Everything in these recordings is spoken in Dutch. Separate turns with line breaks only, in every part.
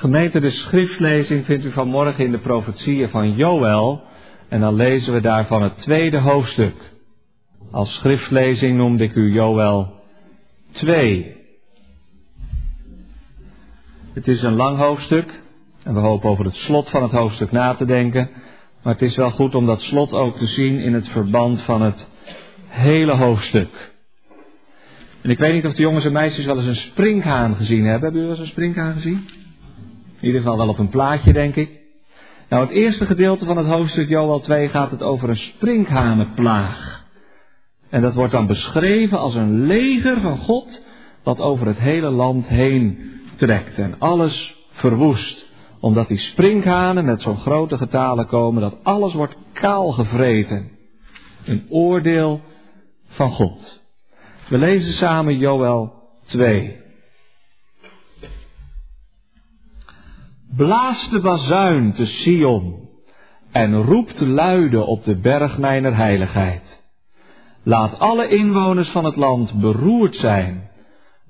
Gemeente, de schriftlezing vindt u vanmorgen in de profetieën van Joël. En dan lezen we daarvan het tweede hoofdstuk. Als schriftlezing noemde ik u Joël 2. Het is een lang hoofdstuk. En we hopen over het slot van het hoofdstuk na te denken. Maar het is wel goed om dat slot ook te zien in het verband van het hele hoofdstuk. En ik weet niet of de jongens en meisjes wel eens een springhaan gezien hebben. Hebben jullie wel eens een springhaan gezien? In ieder geval wel op een plaatje, denk ik. Nou, het eerste gedeelte van het hoofdstuk Joel 2 gaat het over een sprinkhanenplaag. En dat wordt dan beschreven als een leger van God dat over het hele land heen trekt en alles verwoest. Omdat die sprinkhanen met zo'n grote getalen komen dat alles wordt kaal gevreten. Een oordeel van God. We lezen samen Joel 2. Blaas de bazuin te Sion en roept luide op de berg mijner heiligheid. Laat alle inwoners van het land beroerd zijn,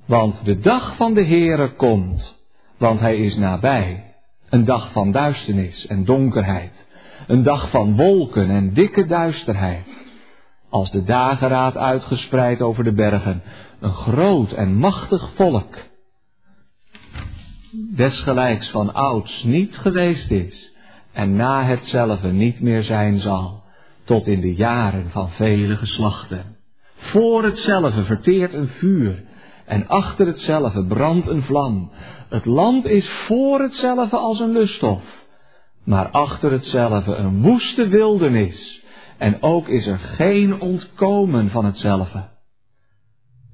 want de dag van de Heere komt, want hij is nabij. Een dag van duisternis en donkerheid, een dag van wolken en dikke duisterheid. Als de dageraad uitgespreid over de bergen, een groot en machtig volk desgelijks van ouds niet geweest is en na hetzelfde niet meer zijn zal, tot in de jaren van vele geslachten. Voor hetzelfde verteert een vuur en achter hetzelfde brandt een vlam. Het land is voor hetzelfde als een lusthof, maar achter hetzelfde een woeste wildernis en ook is er geen ontkomen van hetzelfde.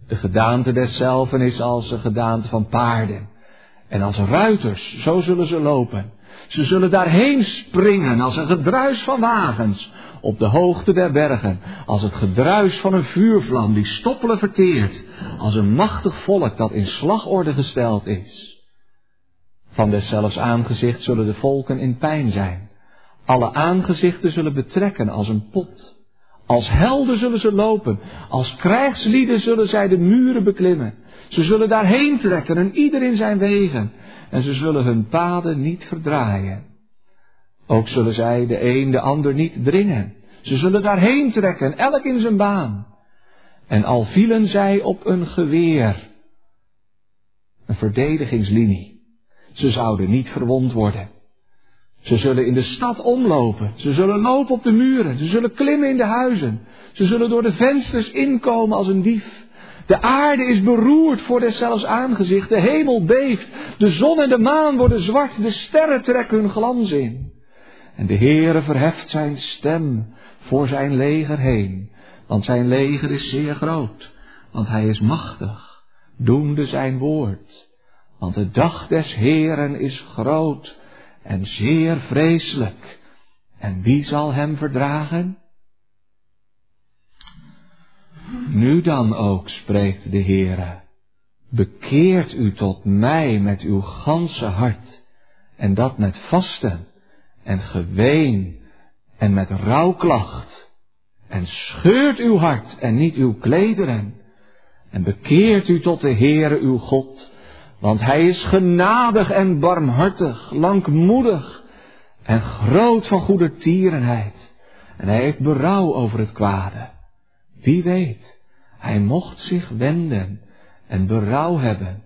De gedaante deszelven is als een gedaante van paarden en als ruiters, zo zullen ze lopen. Ze zullen daarheen springen als een gedruis van wagens op de hoogte der bergen, als het gedruis van een vuurvlam die stoppelen verteert, als een machtig volk dat in slagorde gesteld is. Van deszelfs aangezicht zullen de volken in pijn zijn. Alle aangezichten zullen betrekken als een pot. Als helden zullen ze lopen, als krijgslieden zullen zij de muren beklimmen. Ze zullen daarheen trekken en ieder in zijn wegen. En ze zullen hun paden niet verdraaien. Ook zullen zij de een de ander niet dringen. Ze zullen daarheen trekken, elk in zijn baan. En al vielen zij op een geweer, een verdedigingslinie, ze zouden niet verwond worden. Ze zullen in de stad omlopen. Ze zullen lopen op de muren. Ze zullen klimmen in de huizen. Ze zullen door de vensters inkomen als een dief. De aarde is beroerd voor deszelfs aangezicht. De hemel beeft. De zon en de maan worden zwart. De sterren trekken hun glans in. En de Heere verheft zijn stem voor zijn leger heen. Want zijn leger is zeer groot. Want hij is machtig. Doende zijn woord. Want de dag des Heeren is groot en zeer vreselijk. En wie zal hem verdragen? Nu dan ook, spreekt de Heere, bekeert u tot mij met uw ganse hart, en dat met vasten en geween en met rouwklacht, en scheurt uw hart en niet uw klederen, en bekeert u tot de Heere uw God, want hij is genadig en barmhartig, langmoedig en groot van goede tierenheid. En hij heeft berouw over het kwade. Wie weet, hij mocht zich wenden en berouw hebben.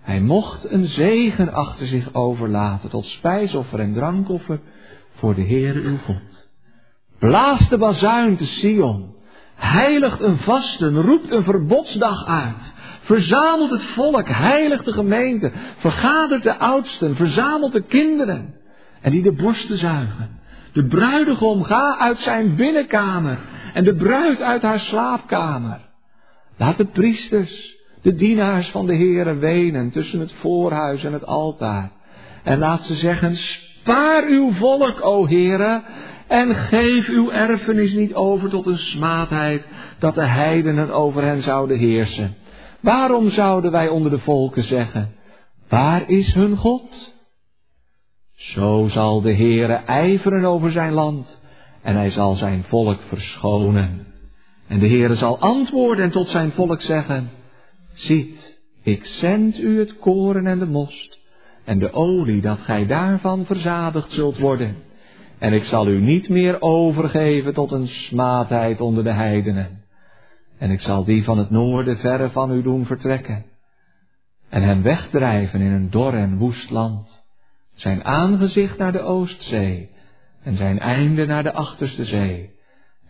Hij mocht een zegen achter zich overlaten tot spijsoffer en drankoffer voor de Heere uw God. Blaas de bazuin te Sion. Heiligt een vasten, roept een verbodsdag uit. Verzamelt het volk, heiligt de gemeente, vergadert de oudsten, verzamelt de kinderen en die de borsten zuigen. De bruidegom ga uit zijn binnenkamer en de bruid uit haar slaapkamer. Laat de priesters, de dienaars van de Heere wenen tussen het voorhuis en het altaar. En laat ze zeggen, spaar uw volk, o Heere, en geef uw erfenis niet over tot een smaadheid, dat de heidenen over hen zouden heersen. Waarom zouden wij onder de volken zeggen, waar is hun God? Zo zal de Heere ijveren over zijn land, en hij zal zijn volk verschonen. En de Heere zal antwoorden en tot zijn volk zeggen, ziet, ik zend u het koren en de most, en de olie, dat gij daarvan verzadigd zult worden. En ik zal u niet meer overgeven tot een smaadheid onder de heidenen. En ik zal die van het noorden verre van u doen vertrekken. En hem wegdrijven in een dor en woest land. Zijn aangezicht naar de Oostzee en zijn einde naar de achterste zee.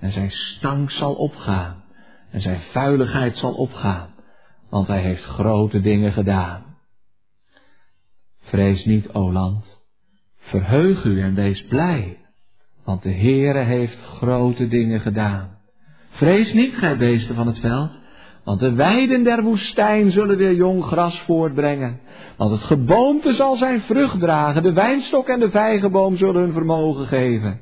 En zijn stank zal opgaan en zijn vuiligheid zal opgaan, want hij heeft grote dingen gedaan. Vrees niet, o land, verheug u en wees blij, want de Heere heeft grote dingen gedaan. Vrees niet, gij beesten van het veld, want de weiden der woestijn zullen weer jong gras voortbrengen. Want het geboomte zal zijn vrucht dragen, de wijnstok en de vijgenboom zullen hun vermogen geven.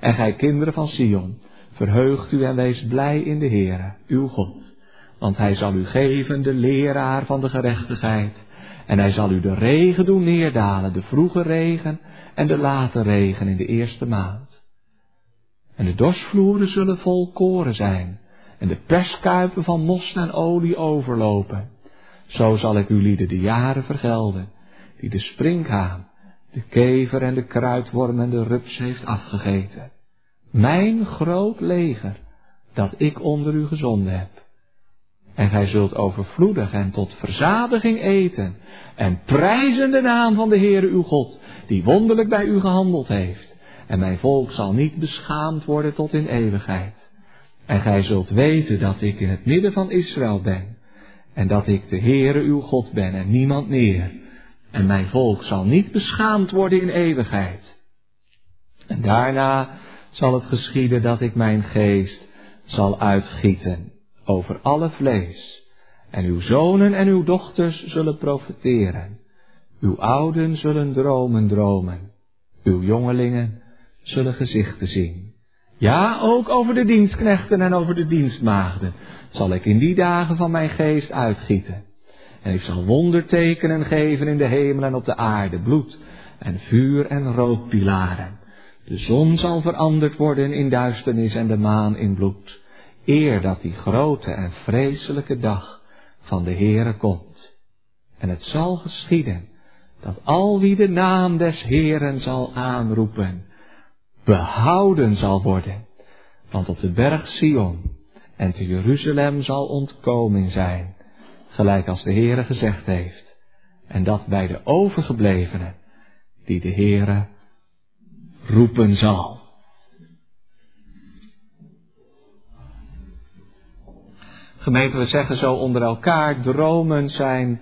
En gij kinderen van Sion, verheugt u en wees blij in de Heere, uw God. Want hij zal u geven de leraar van de gerechtigheid. En hij zal u de regen doen neerdalen, de vroege regen en de late regen in de eerste maand. En de dorsvloeren zullen vol koren zijn, en de perskuipen van mos en olie overlopen. Zo zal ik u lieden de jaren vergelden, die de sprinkhaan, de kever en de kruidworm en de rups heeft afgegeten. Mijn groot leger, dat ik onder u gezonden heb. En gij zult overvloedig en tot verzadiging eten en prijzen de naam van de Heere uw God, die wonderlijk bij u gehandeld heeft. En mijn volk zal niet beschaamd worden tot in eeuwigheid. En gij zult weten dat ik in het midden van Israël ben. En dat ik de Heere uw God ben en niemand meer. En mijn volk zal niet beschaamd worden in eeuwigheid. En daarna zal het geschieden dat ik mijn geest zal uitgieten over alle vlees. En uw zonen en uw dochters zullen profeteren. Uw ouden zullen dromen dromen. Uw jongelingen zullen gezichten zien. Ja, ook over de dienstknechten en over de dienstmaagden zal ik in die dagen van mijn geest uitgieten. En ik zal wondertekenen geven in de hemel en op de aarde, bloed en vuur en rookpilaren. De zon zal veranderd worden in duisternis en de maan in bloed, eer dat die grote en vreselijke dag van de Heere komt. En het zal geschieden dat al wie de naam des Heeren zal aanroepen, behouden zal worden. Want op de berg Sion en te Jeruzalem zal ontkoming zijn, gelijk als de Heere gezegd heeft, en dat bij de overgeblevenen, die de Heere roepen zal. Gemeente, we zeggen zo onder elkaar, dromen zijn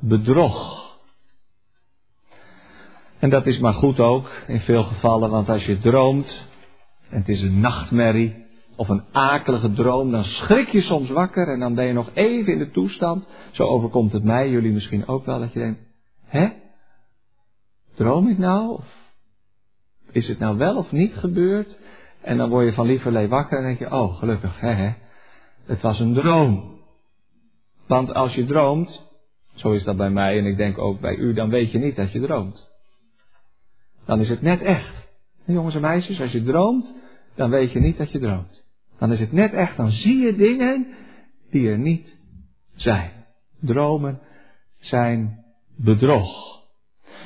bedrog. En dat is maar goed ook, in veel gevallen, want als je droomt, en het is een nachtmerrie, of een akelige droom, dan schrik je soms wakker en dan ben je nog even in de toestand. Zo overkomt het mij, jullie misschien ook wel, dat je denkt, hè? Droom ik nou? Of is het nou wel of niet gebeurd? En dan word je van lieverlee wakker en denk je, oh gelukkig, hè, hè. Het was een droom. Want als je droomt, zo is dat bij mij en ik denk ook bij u, dan weet je niet dat je droomt. Dan is het net echt. jongens en meisjes, als je droomt, dan weet je niet dat je droomt. Dan is het net echt, dan zie je dingen die er niet zijn. Dromen zijn bedrog.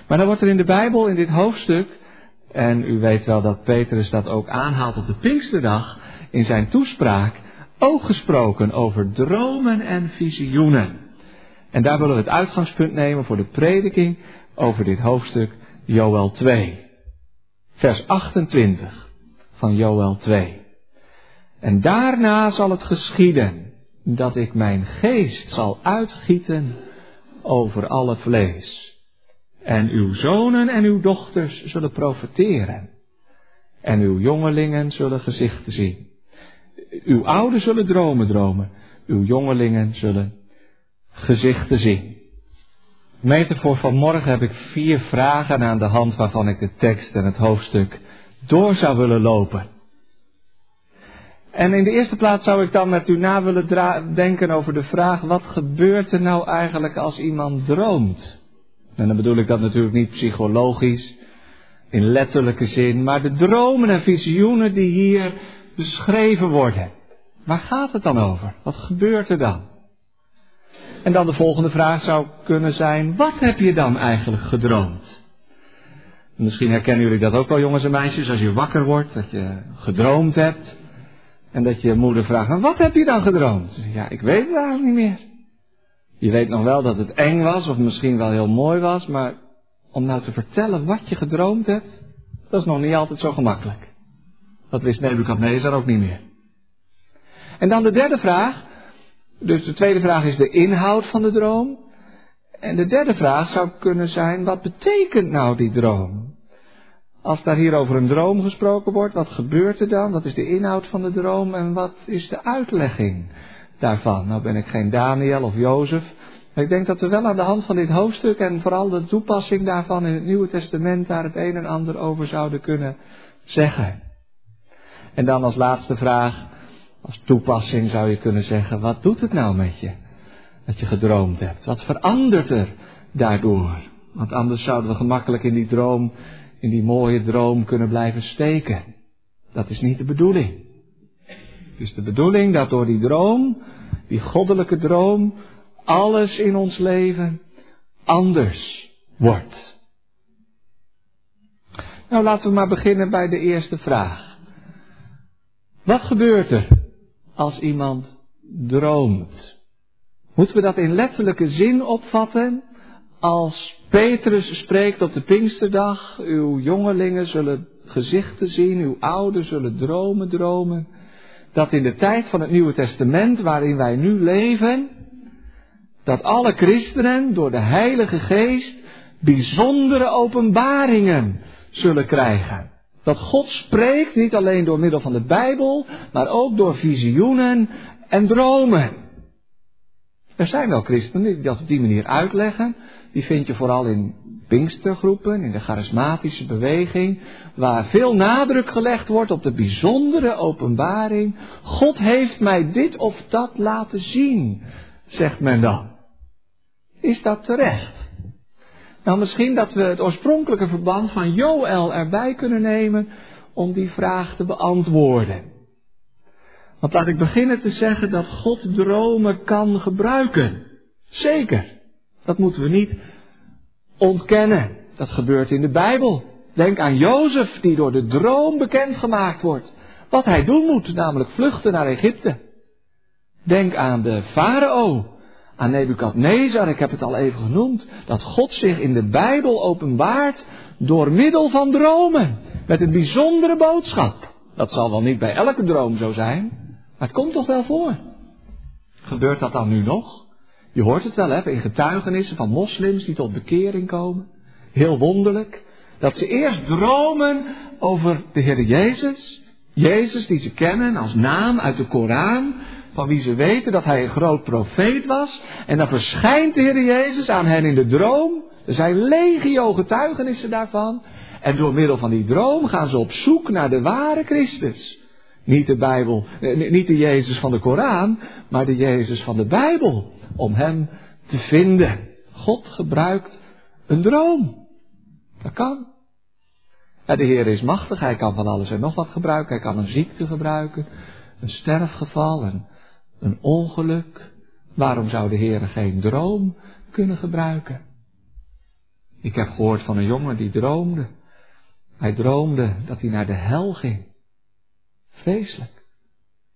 Maar dan wordt er in de Bijbel, in dit hoofdstuk, en u weet wel dat Petrus dat ook aanhaalt op de Pinksterdag in zijn toespraak, ook gesproken over dromen en visioenen. En daar willen we het uitgangspunt nemen voor de prediking over dit hoofdstuk Joel 2. Vers 28 van Joel 2. En daarna zal het geschieden dat ik mijn geest zal uitgieten over alle vlees. En uw zonen en uw dochters zullen profeteren. En uw jongelingen zullen gezichten zien. Uw ouderen zullen dromen dromen. Uw jongelingen zullen gezichten zien. Meter voor vanmorgen heb ik vier vragen aan de hand waarvan ik de tekst en het hoofdstuk door zou willen lopen. En in de eerste plaats zou ik dan met u na willen denken over de vraag, wat gebeurt er nou eigenlijk als iemand droomt? En dan bedoel ik dat natuurlijk niet psychologisch, in letterlijke zin, maar de dromen en visioenen die hier beschreven worden. Waar gaat het dan over? Wat gebeurt er dan? En dan de volgende vraag zou kunnen zijn, wat heb je dan eigenlijk gedroomd? Misschien herkennen jullie dat ook wel, jongens en meisjes, als je wakker wordt, dat je gedroomd hebt. En dat je moeder vraagt, wat heb je dan gedroomd? Ja, ik weet het eigenlijk niet meer. Je weet nog wel dat het eng was, of misschien wel heel mooi was, maar om nou te vertellen wat je gedroomd hebt, dat is nog niet altijd zo gemakkelijk. Dat wist Nebuchadnezzar ook niet meer. En dan de derde vraag. Dus de tweede vraag is de inhoud van de droom. En de derde vraag zou kunnen zijn, wat betekent nou die droom? Als daar hier over een droom gesproken wordt, wat gebeurt er dan? Wat is de inhoud van de droom en wat is de uitlegging daarvan? Nou ben ik geen Daniel of Jozef, maar ik denk dat we wel aan de hand van dit hoofdstuk en vooral de toepassing daarvan in het Nieuwe Testament daar het een en ander over zouden kunnen zeggen. En dan als laatste vraag, als toepassing zou je kunnen zeggen, wat doet het nou met je? Dat je gedroomd hebt. Wat verandert er daardoor? Want anders zouden we gemakkelijk in die droom, in die mooie droom kunnen blijven steken. Dat is niet de bedoeling. Het is de bedoeling dat door die droom, die goddelijke droom, alles in ons leven anders wordt. Nou, laten we maar beginnen bij de eerste vraag. Wat gebeurt er als iemand droomt? Moeten we dat in letterlijke zin opvatten? Als Petrus spreekt op de Pinksterdag, uw jongelingen zullen gezichten zien, uw ouderen zullen dromen dromen. Dat in de tijd van het Nieuwe Testament waarin wij nu leven, dat alle christenen door de Heilige Geest bijzondere openbaringen zullen krijgen. Dat God spreekt niet alleen door middel van de Bijbel, maar ook door visioenen en dromen. Er zijn wel christenen die dat op die manier uitleggen. Die vind je vooral in Pinkstergroepen, in de charismatische beweging, waar veel nadruk gelegd wordt op de bijzondere openbaring. God heeft mij dit of dat laten zien, zegt men dan. Is dat terecht? Nou, misschien dat we het oorspronkelijke verband van Joël erbij kunnen nemen om die vraag te beantwoorden. Want laat ik beginnen te zeggen dat God dromen kan gebruiken. Zeker. Dat moeten we niet ontkennen. Dat gebeurt in de Bijbel. Denk aan Jozef die door de droom bekendgemaakt wordt. Wat hij doen moet, namelijk vluchten naar Egypte. Denk aan de farao aan Nebukadnezar, ik heb het al even genoemd, dat God zich in de Bijbel openbaart door middel van dromen, met een bijzondere boodschap. Dat zal wel niet bij elke droom zo zijn, maar het komt toch wel voor. Gebeurt dat dan nu nog? Je hoort het wel, hè, in getuigenissen van moslims die tot bekering komen. Heel wonderlijk. Dat ze eerst dromen over de Heer Jezus. Jezus die ze kennen als naam uit de Koran van wie ze weten dat hij een groot profeet was. En dan verschijnt de Heer Jezus aan hen in de droom. Er zijn legio getuigenissen daarvan. En door middel van die droom gaan ze op zoek naar de ware Christus. Niet de Bijbel, eh, niet de Jezus van de Koran, maar de Jezus van de Bijbel. Om hem te vinden. God gebruikt een droom. Dat kan. de Heer is machtig, hij kan van alles en nog wat gebruiken. Hij kan een ziekte gebruiken, een sterfgeval, een een ongeluk. Waarom zou de Heer geen droom kunnen gebruiken? Ik heb gehoord van een jongen die droomde. Hij droomde dat hij naar de hel ging. Vreselijk.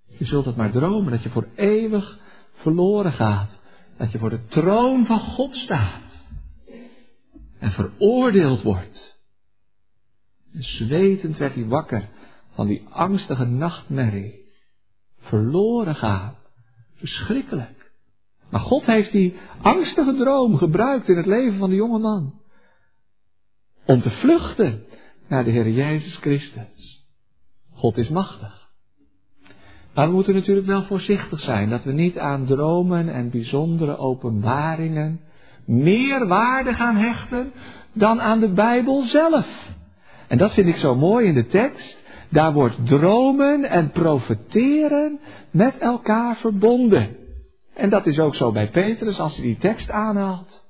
Je zult het maar dromen dat je voor eeuwig verloren gaat. Dat je voor de troon van God staat. En veroordeeld wordt. zwetend werd hij wakker van die angstige nachtmerrie. Verloren gaat. Verschrikkelijk. Maar God heeft die angstige droom gebruikt in het leven van de jonge man. Om te vluchten naar de Heer Jezus Christus. God is machtig. Maar we moeten natuurlijk wel voorzichtig zijn dat we niet aan dromen en bijzondere openbaringen meer waarde gaan hechten dan aan de Bijbel zelf. En dat vind ik zo mooi in de tekst. Daar wordt dromen en profeteren met elkaar verbonden. En dat is ook zo bij Petrus als hij die tekst aanhaalt.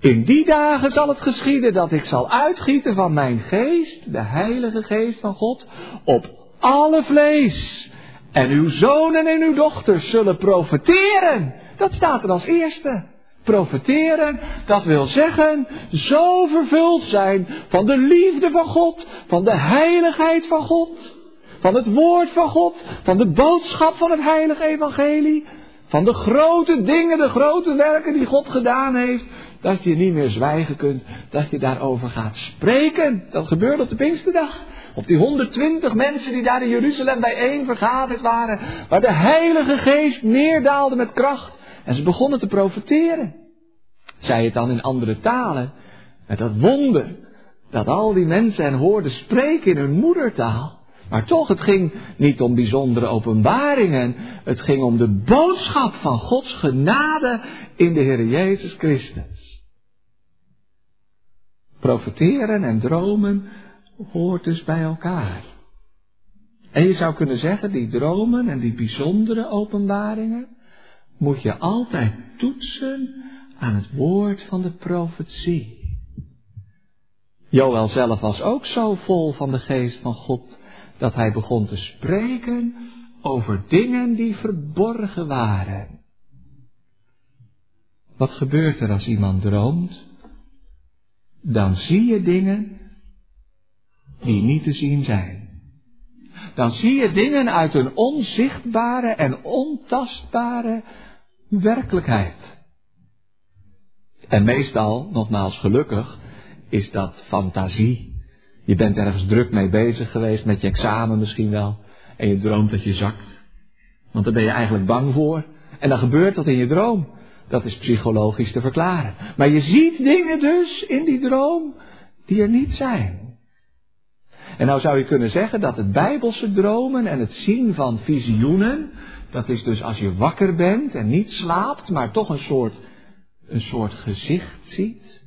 In die dagen zal het geschieden dat ik zal uitgieten van mijn geest, de heilige geest van God, op alle vlees. En uw zonen en uw dochters zullen profeteren. Dat staat er als eerste. Profeteren, dat wil zeggen, zo vervuld zijn van de liefde van God, van de heiligheid van God, van het woord van God, van de boodschap van het heilige evangelie, van de grote dingen, de grote werken die God gedaan heeft, dat je niet meer zwijgen kunt, dat je daarover gaat spreken. Dat gebeurde op de Pinksterdag. Op die 120 mensen die daar in Jeruzalem bijeen vergaderd waren, waar de Heilige Geest neerdaalde met kracht. En ze begonnen te profeteren. Zij het dan in andere talen, met dat wonder, dat al die mensen hen hoorden spreken in hun moedertaal. Maar toch, het ging niet om bijzondere openbaringen. Het ging om de boodschap van Gods genade in de Heer Jezus Christus. Profeteren en dromen hoort dus bij elkaar. En je zou kunnen zeggen, die dromen en die bijzondere openbaringen moet je altijd toetsen aan het woord van de profetie. Joël zelf was ook zo vol van de geest van God dat hij begon te spreken over dingen die verborgen waren. Wat gebeurt er als iemand droomt? Dan zie je dingen die niet te zien zijn. Dan zie je dingen uit een onzichtbare en ontastbare werkelijkheid. En meestal, nogmaals gelukkig, is dat fantasie. Je bent ergens druk mee bezig geweest, met je examen misschien wel, en je droomt dat je zakt. Want daar ben je eigenlijk bang voor. En dan gebeurt dat in je droom. Dat is psychologisch te verklaren. Maar je ziet dingen dus in die droom die er niet zijn. En nou zou je kunnen zeggen dat het bijbelse dromen en het zien van visioenen, dat is dus als je wakker bent en niet slaapt, maar toch een soort, een soort gezicht ziet.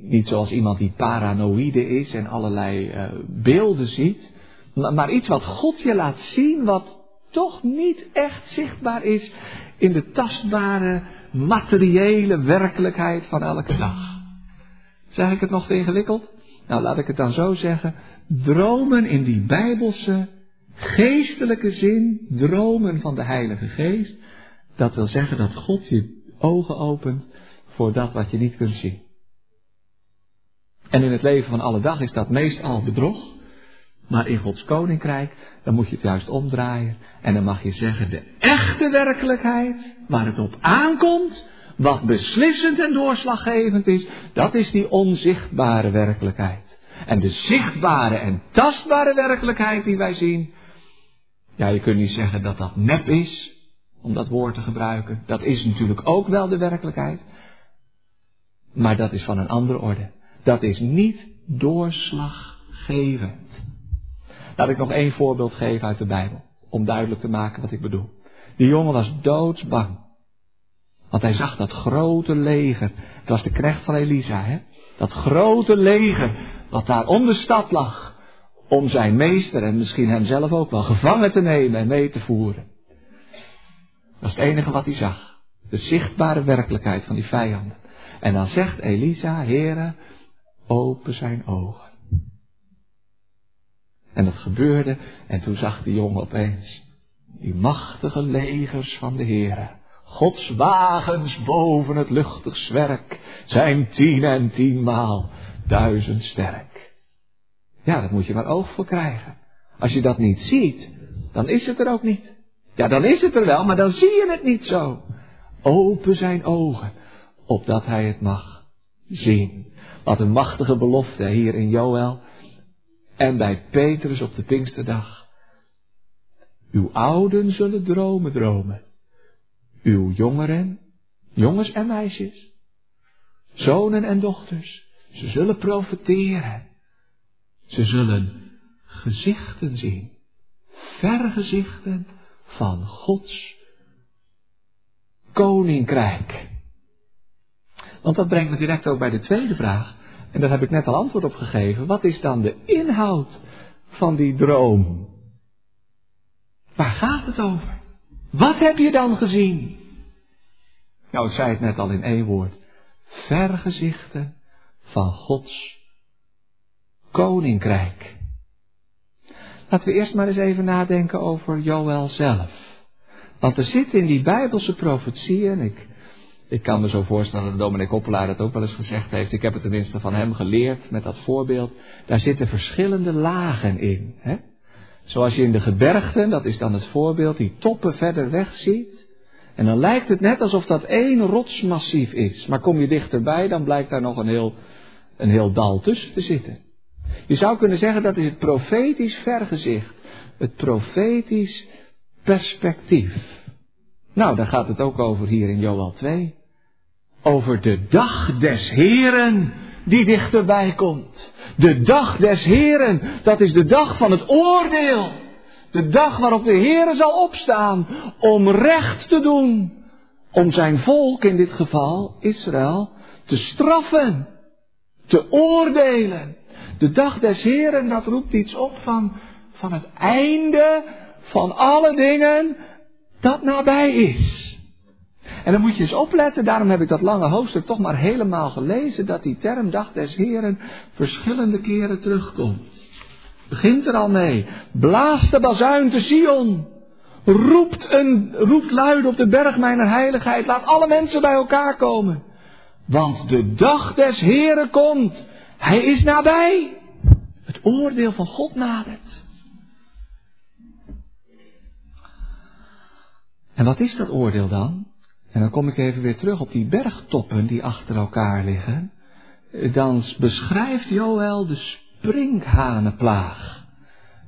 Niet zoals iemand die paranoïde is en allerlei uh, beelden ziet, maar, maar iets wat God je laat zien, wat toch niet echt zichtbaar is in de tastbare, materiële werkelijkheid van elke dag. Zeg ik het nog te ingewikkeld? Nou, laat ik het dan zo zeggen. Dromen in die bijbelse, geestelijke zin, dromen van de Heilige Geest, dat wil zeggen dat God je ogen opent voor dat wat je niet kunt zien. En in het leven van alle dag is dat meestal bedrog. Maar in Gods koninkrijk, dan moet je het juist omdraaien. En dan mag je zeggen, de echte werkelijkheid, waar het op aankomt, wat beslissend en doorslaggevend is, dat is die onzichtbare werkelijkheid. En de zichtbare en tastbare werkelijkheid die wij zien, ja, je kunt niet zeggen dat dat nep is, om dat woord te gebruiken. Dat is natuurlijk ook wel de werkelijkheid. Maar dat is van een andere orde. Dat is niet doorslaggevend. Laat ik nog één voorbeeld geven uit de Bijbel, om duidelijk te maken wat ik bedoel. Die jongen was doodsbang. Want hij zag dat grote leger. Het was de knecht van Elisa, hè? Dat grote leger wat daar om de stad lag. Om zijn meester en misschien hemzelf ook wel gevangen te nemen en mee te voeren. Dat is het enige wat hij zag. De zichtbare werkelijkheid van die vijanden. En dan zegt Elisa, heren, open zijn ogen. En dat gebeurde en toen zag de jongen opeens die machtige legers van de Heren. Gods wagens boven het luchtig zwerk zijn tien en tienmaal duizend sterk. Ja, dat moet je maar oog voor krijgen. Als je dat niet ziet, dan is het er ook niet. Ja, dan is het er wel, maar dan zie je het niet zo. Open zijn ogen, opdat hij het mag zien. Wat een machtige belofte hier in Joël en bij Petrus op de Pinksterdag. Uw ouden zullen dromen dromen uw jongeren, jongens en meisjes, zonen en dochters, ze zullen profeteren. Ze zullen gezichten zien, vergezichten van Gods koninkrijk. Want dat brengt me direct ook bij de tweede vraag. En daar heb ik net al antwoord op gegeven. Wat is dan de inhoud van die droom? Waar gaat het over? Wat heb je dan gezien? Nou, ik zei het net al in één woord. Vergezichten van Gods koninkrijk. Laten we eerst maar eens even nadenken over Joël zelf. Want er zit in die Bijbelse profetieën, ik, ik kan me zo voorstellen dat Dominic Koppelaar dat ook wel eens gezegd heeft, ik heb het tenminste van hem geleerd met dat voorbeeld, daar zitten verschillende lagen in. Hè? Zoals je in de gebergten, dat is dan het voorbeeld, die toppen verder weg ziet. En dan lijkt het net alsof dat één rotsmassief is. Maar kom je dichterbij, dan blijkt daar nog een heel, een heel dal tussen te zitten. Je zou kunnen zeggen dat is het profetisch vergezicht. Het profetisch perspectief. Nou, daar gaat het ook over hier in Joel 2. Over de dag des Heren die dichterbij komt. De dag des Heren, dat is de dag van het oordeel. De dag waarop de Heere zal opstaan om recht te doen. Om zijn volk, in dit geval Israël, te straffen. Te oordelen. De dag des Heren, dat roept iets op van, van het einde van alle dingen dat nabij is. En dan moet je eens opletten, daarom heb ik dat lange hoofdstuk toch maar helemaal gelezen, dat die term dag des Heren verschillende keren terugkomt. Begint er al mee. Blaas de bazuin te Sion. Roept, een, roept luid op de berg mijner heiligheid. Laat alle mensen bij elkaar komen. Want de dag des Heren komt. Hij is nabij. Het oordeel van God nadert. En wat is dat oordeel dan? En dan kom ik even weer terug op die bergtoppen die achter elkaar liggen. Dan beschrijft Joël de sprinkhanenplaag.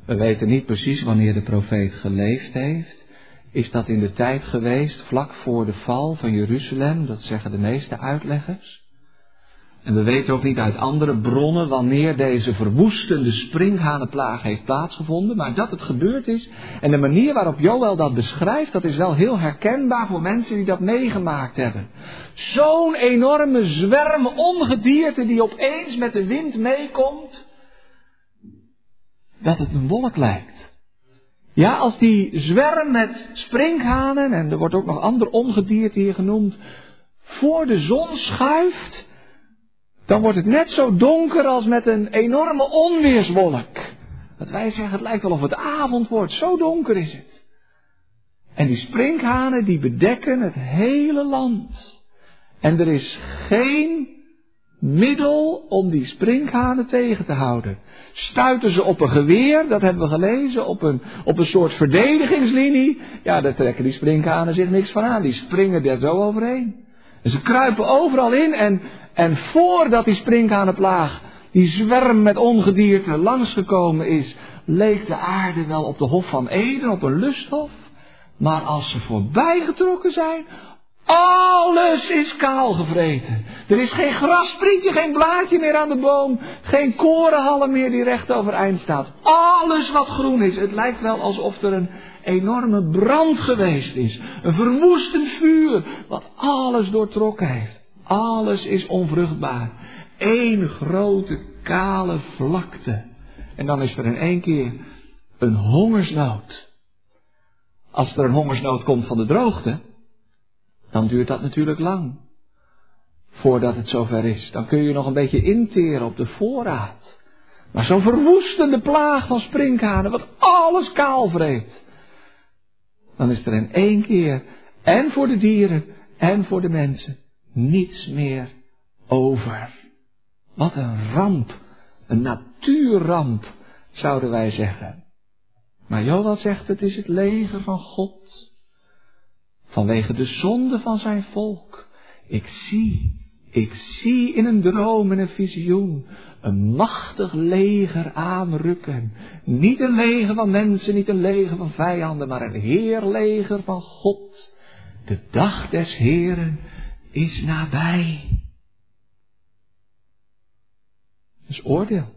We weten niet precies wanneer de profeet geleefd heeft. Is dat in de tijd geweest vlak voor de val van Jeruzalem? Dat zeggen de meeste uitleggers. En we weten ook niet uit andere bronnen wanneer deze verwoestende springhanenplaag heeft plaatsgevonden, maar dat het gebeurd is. En de manier waarop Joël dat beschrijft, dat is wel heel herkenbaar voor mensen die dat meegemaakt hebben. Zo'n enorme zwerm ongedierte die opeens met de wind meekomt, dat het een wolk lijkt. Ja, als die zwerm met sprinkhanen, en er wordt ook nog ander ongedierte hier genoemd, voor de zon schuift, dan wordt het net zo donker als met een enorme onweerswolk. Dat wij zeggen, het lijkt wel of het avond wordt, zo donker is het. En die sprinkhanen die bedekken het hele land. En er is geen middel om die sprinkhanen tegen te houden. Stuiten ze op een geweer, dat hebben we gelezen, op een, op een soort verdedigingslinie, ja, daar trekken die sprinkhanen zich niks van aan. Die springen er zo overheen. En ze kruipen overal in en, en voordat die sprinkhanenplaag, die zwerm met ongedierte langsgekomen is, leek de aarde wel op de Hof van Eden, op een lusthof. Maar als ze voorbij getrokken zijn, alles is kaal gevreten. Er is geen grassprietje, geen blaadje meer aan de boom. Geen korenhalm meer die recht overeind staat. Alles wat groen is. Het lijkt wel alsof er een enorme brand geweest is. Een verwoestend vuur wat alles doortrokken heeft. Alles is onvruchtbaar. Eén grote kale vlakte. En dan is er in één keer een hongersnood. Als er een hongersnood komt van de droogte, dan duurt dat natuurlijk lang. Voordat het zover is. Dan kun je nog een beetje interen op de voorraad. Maar zo'n verwoestende plaag van sprinkhanen, wat alles kaal vreet. Dan is er in één keer, en voor de dieren, en voor de mensen, niets meer over. Wat een ramp, een natuurramp, zouden wij zeggen. Maar Joel zegt, het is het leger van God vanwege de zonde van zijn volk. Ik zie, ik zie in een droom, in een visioen, een machtig leger aanrukken. Niet een leger van mensen, niet een leger van vijanden, maar een heerleger van God. De dag des Heren is nabij. Dus oordeel.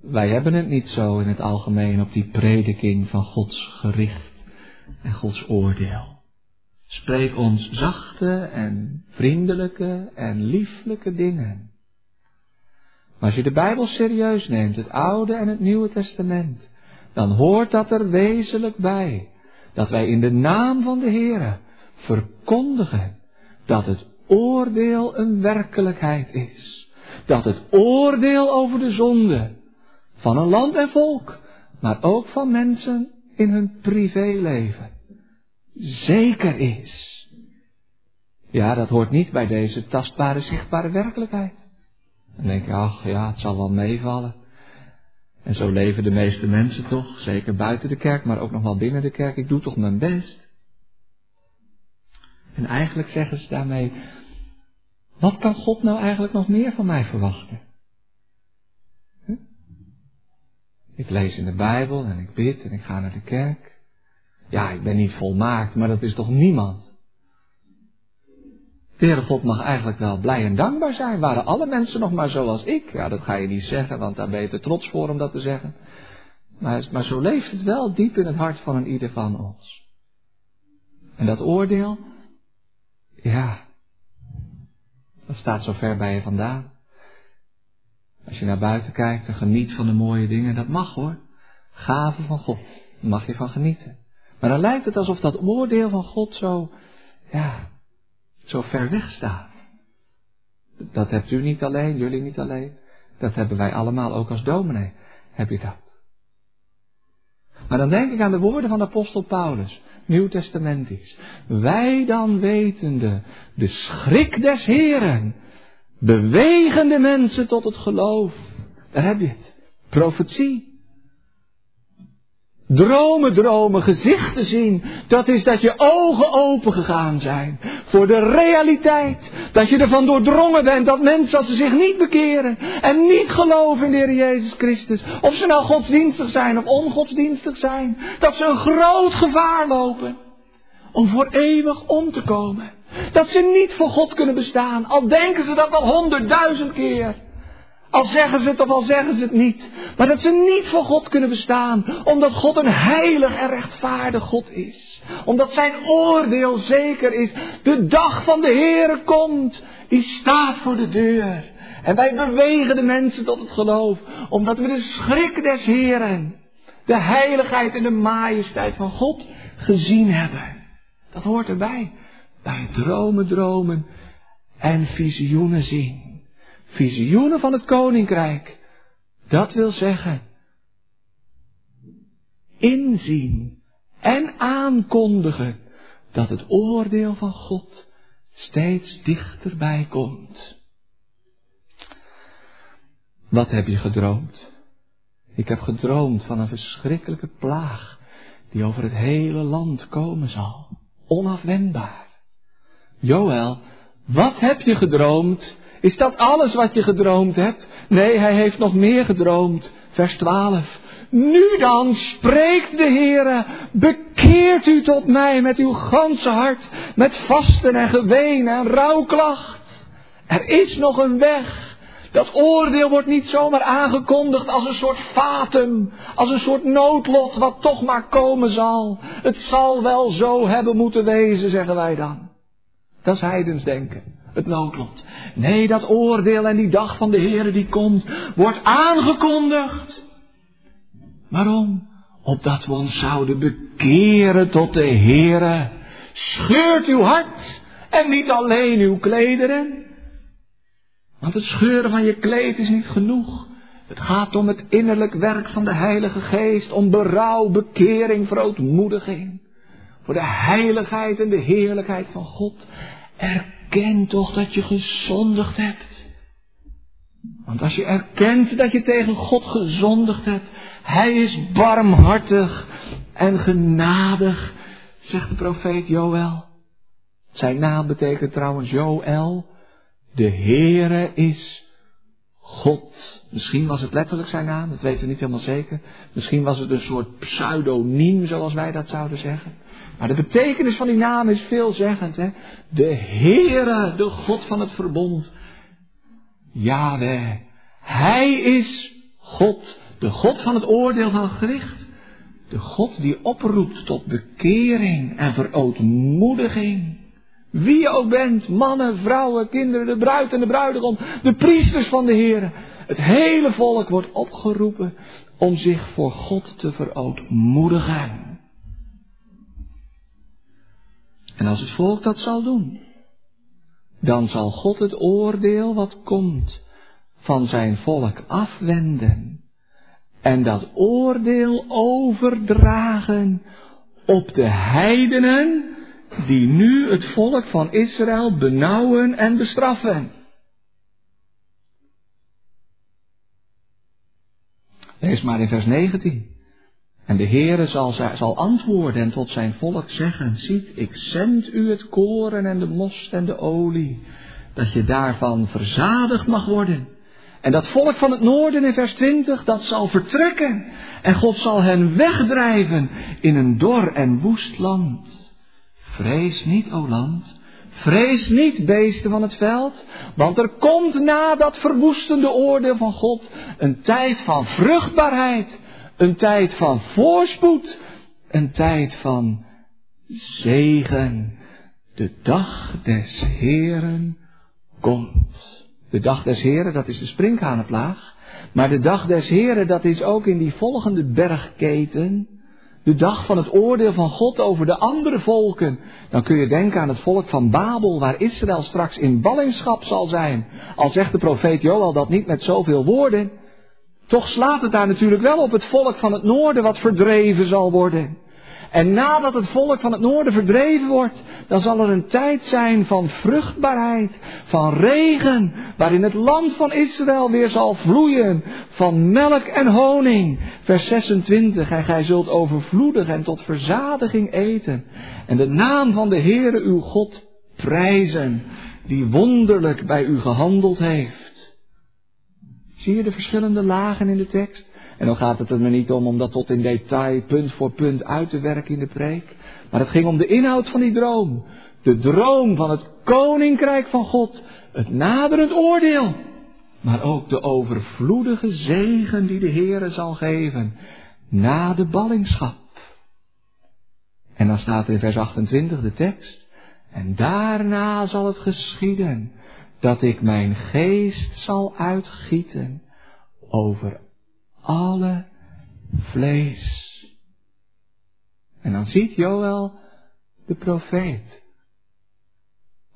Wij hebben het niet zo in het algemeen op die prediking van Gods gericht en Gods oordeel. Spreek ons zachte en vriendelijke en lieflijke dingen. Maar als je de Bijbel serieus neemt, het Oude en het Nieuwe Testament, dan hoort dat er wezenlijk bij. Dat wij in de naam van de Heere verkondigen dat het oordeel een werkelijkheid is. Dat het oordeel over de zonde van een land en volk, maar ook van mensen in hun privéleven zeker is. Ja, dat hoort niet bij deze tastbare, zichtbare werkelijkheid. Dan denk je, ach ja, het zal wel meevallen. En zo leven de meeste mensen toch, zeker buiten de kerk, maar ook nog wel binnen de kerk. Ik doe toch mijn best. En eigenlijk zeggen ze daarmee, wat kan God nou eigenlijk nog meer van mij verwachten? Ik lees in de Bijbel en ik bid en ik ga naar de kerk. Ja, ik ben niet volmaakt, maar dat is toch niemand? De God mag eigenlijk wel blij en dankbaar zijn. Waren alle mensen nog maar zoals ik? Ja, dat ga je niet zeggen, want daar ben je te trots voor om dat te zeggen. Maar, maar zo leeft het wel diep in het hart van een ieder van ons. En dat oordeel, ja, dat staat zo ver bij je vandaan. Als je naar buiten kijkt en geniet van de mooie dingen, dat mag hoor. Gaven van God, daar mag je van genieten. Maar dan lijkt het alsof dat oordeel van God zo, ja, zo ver weg staat. Dat hebt u niet alleen, jullie niet alleen. Dat hebben wij allemaal ook als dominee. Heb je dat? Maar dan denk ik aan de woorden van apostel Paulus, Nieuw Testamentisch. Wij dan wetende de schrik des Heren, bewegen de mensen tot het geloof. Daar heb je het. Profetie. Dromen, dromen, gezichten zien. Dat is dat je ogen open gegaan zijn. Voor de realiteit. Dat je ervan doordrongen bent dat mensen als ze zich niet bekeren. En niet geloven in de Heer Jezus Christus. Of ze nou godsdienstig zijn of ongodsdienstig zijn. Dat ze een groot gevaar lopen. Om voor eeuwig om te komen. Dat ze niet voor God kunnen bestaan. Al denken ze dat al honderdduizend keer. Al zeggen ze het of al zeggen ze het niet. Maar dat ze niet voor God kunnen bestaan. Omdat God een heilig en rechtvaardig God is. Omdat zijn oordeel zeker is. De dag van de Heere komt. Die staat voor de deur. En wij bewegen de mensen tot het geloof. Omdat we de schrik des Heeren. De heiligheid en de majesteit van God gezien hebben. Dat hoort erbij. Bij dromen, dromen en visioenen zien visioenen van het koninkrijk. Dat wil zeggen, inzien en aankondigen dat het oordeel van God steeds dichterbij komt. Wat heb je gedroomd? Ik heb gedroomd van een verschrikkelijke plaag die over het hele land komen zal. Onafwendbaar. Joël, wat heb je gedroomd is dat alles wat je gedroomd hebt? Nee, hij heeft nog meer gedroomd. Vers 12. Nu dan spreekt de Heere, bekeert u tot mij met uw ganse hart, met vasten en geween en rouwklacht. Er is nog een weg. Dat oordeel wordt niet zomaar aangekondigd als een soort fatum, als een soort noodlot wat toch maar komen zal. Het zal wel zo hebben moeten wezen, zeggen wij dan. Dat is heidens denken het noodlot. Nee, dat oordeel en die dag van de Heere die komt, wordt aangekondigd. Waarom? Opdat we ons zouden bekeren tot de Heere. Scheurt uw hart en niet alleen uw klederen. Want het scheuren van je kleed is niet genoeg. Het gaat om het innerlijk werk van de Heilige Geest, om berouw, bekering, verootmoediging. Voor de heiligheid en de heerlijkheid van God. Erken toch dat je gezondigd hebt. Want als je erkent dat je tegen God gezondigd hebt, Hij is barmhartig en genadig, zegt de profeet Joël. Zijn naam betekent trouwens Joël. De Heere is God. Misschien was het letterlijk zijn naam, dat weten we niet helemaal zeker. Misschien was het een soort pseudoniem, zoals wij dat zouden zeggen. Maar de betekenis van die naam is veelzeggend. Hè? De Heere, de God van het verbond. Yahweh. Hij is God. De God van het oordeel van het gericht. De God die oproept tot bekering en verootmoediging. Wie je ook bent, mannen, vrouwen, kinderen, de bruid en de bruidegom, de priesters van de Heer. Het hele volk wordt opgeroepen om zich voor God te verootmoedigen. En als het volk dat zal doen, dan zal God het oordeel wat komt van zijn volk afwenden en dat oordeel overdragen op de heidenen die nu het volk van Israël benauwen en bestraffen. Lees maar in vers 19. En de Heere zal, zal antwoorden en tot zijn volk zeggen, ziet, ik zend u het koren en de most en de olie, dat je daarvan verzadigd mag worden. En dat volk van het noorden in vers 20, dat zal vertrekken. En God zal hen wegdrijven in een dor en woest land. Vrees niet, o land. Vrees niet, beesten van het veld. Want er komt na dat verwoestende oordeel van God een tijd van vruchtbaarheid. Een tijd van voorspoed. Een tijd van zegen. De dag des Heren komt. De dag des Heren, dat is de sprinkhanenplaag. Maar de dag des Heren, dat is ook in die volgende bergketen. De dag van het oordeel van God over de andere volken. Dan kun je denken aan het volk van Babel, waar Israël straks in ballingschap zal zijn. Al zegt de profeet Joel dat niet met zoveel woorden. Toch slaat het daar natuurlijk wel op het volk van het noorden wat verdreven zal worden. En nadat het volk van het noorden verdreven wordt, dan zal er een tijd zijn van vruchtbaarheid, van regen, waarin het land van Israël weer zal vloeien van melk en honing. Vers 26, en gij zult overvloedig en tot verzadiging eten. En de naam van de Heere uw God prijzen, die wonderlijk bij u gehandeld heeft. Zie je de verschillende lagen in de tekst? En dan gaat het er me niet om om dat tot in detail, punt voor punt uit te werken in de preek. Maar het ging om de inhoud van die droom. De droom van het koninkrijk van God. Het naderend oordeel. Maar ook de overvloedige zegen die de Heere zal geven. Na de ballingschap. En dan staat in vers 28 de tekst. En daarna zal het geschieden dat ik mijn geest zal uitgieten over alle vlees. En dan ziet Joël de profeet.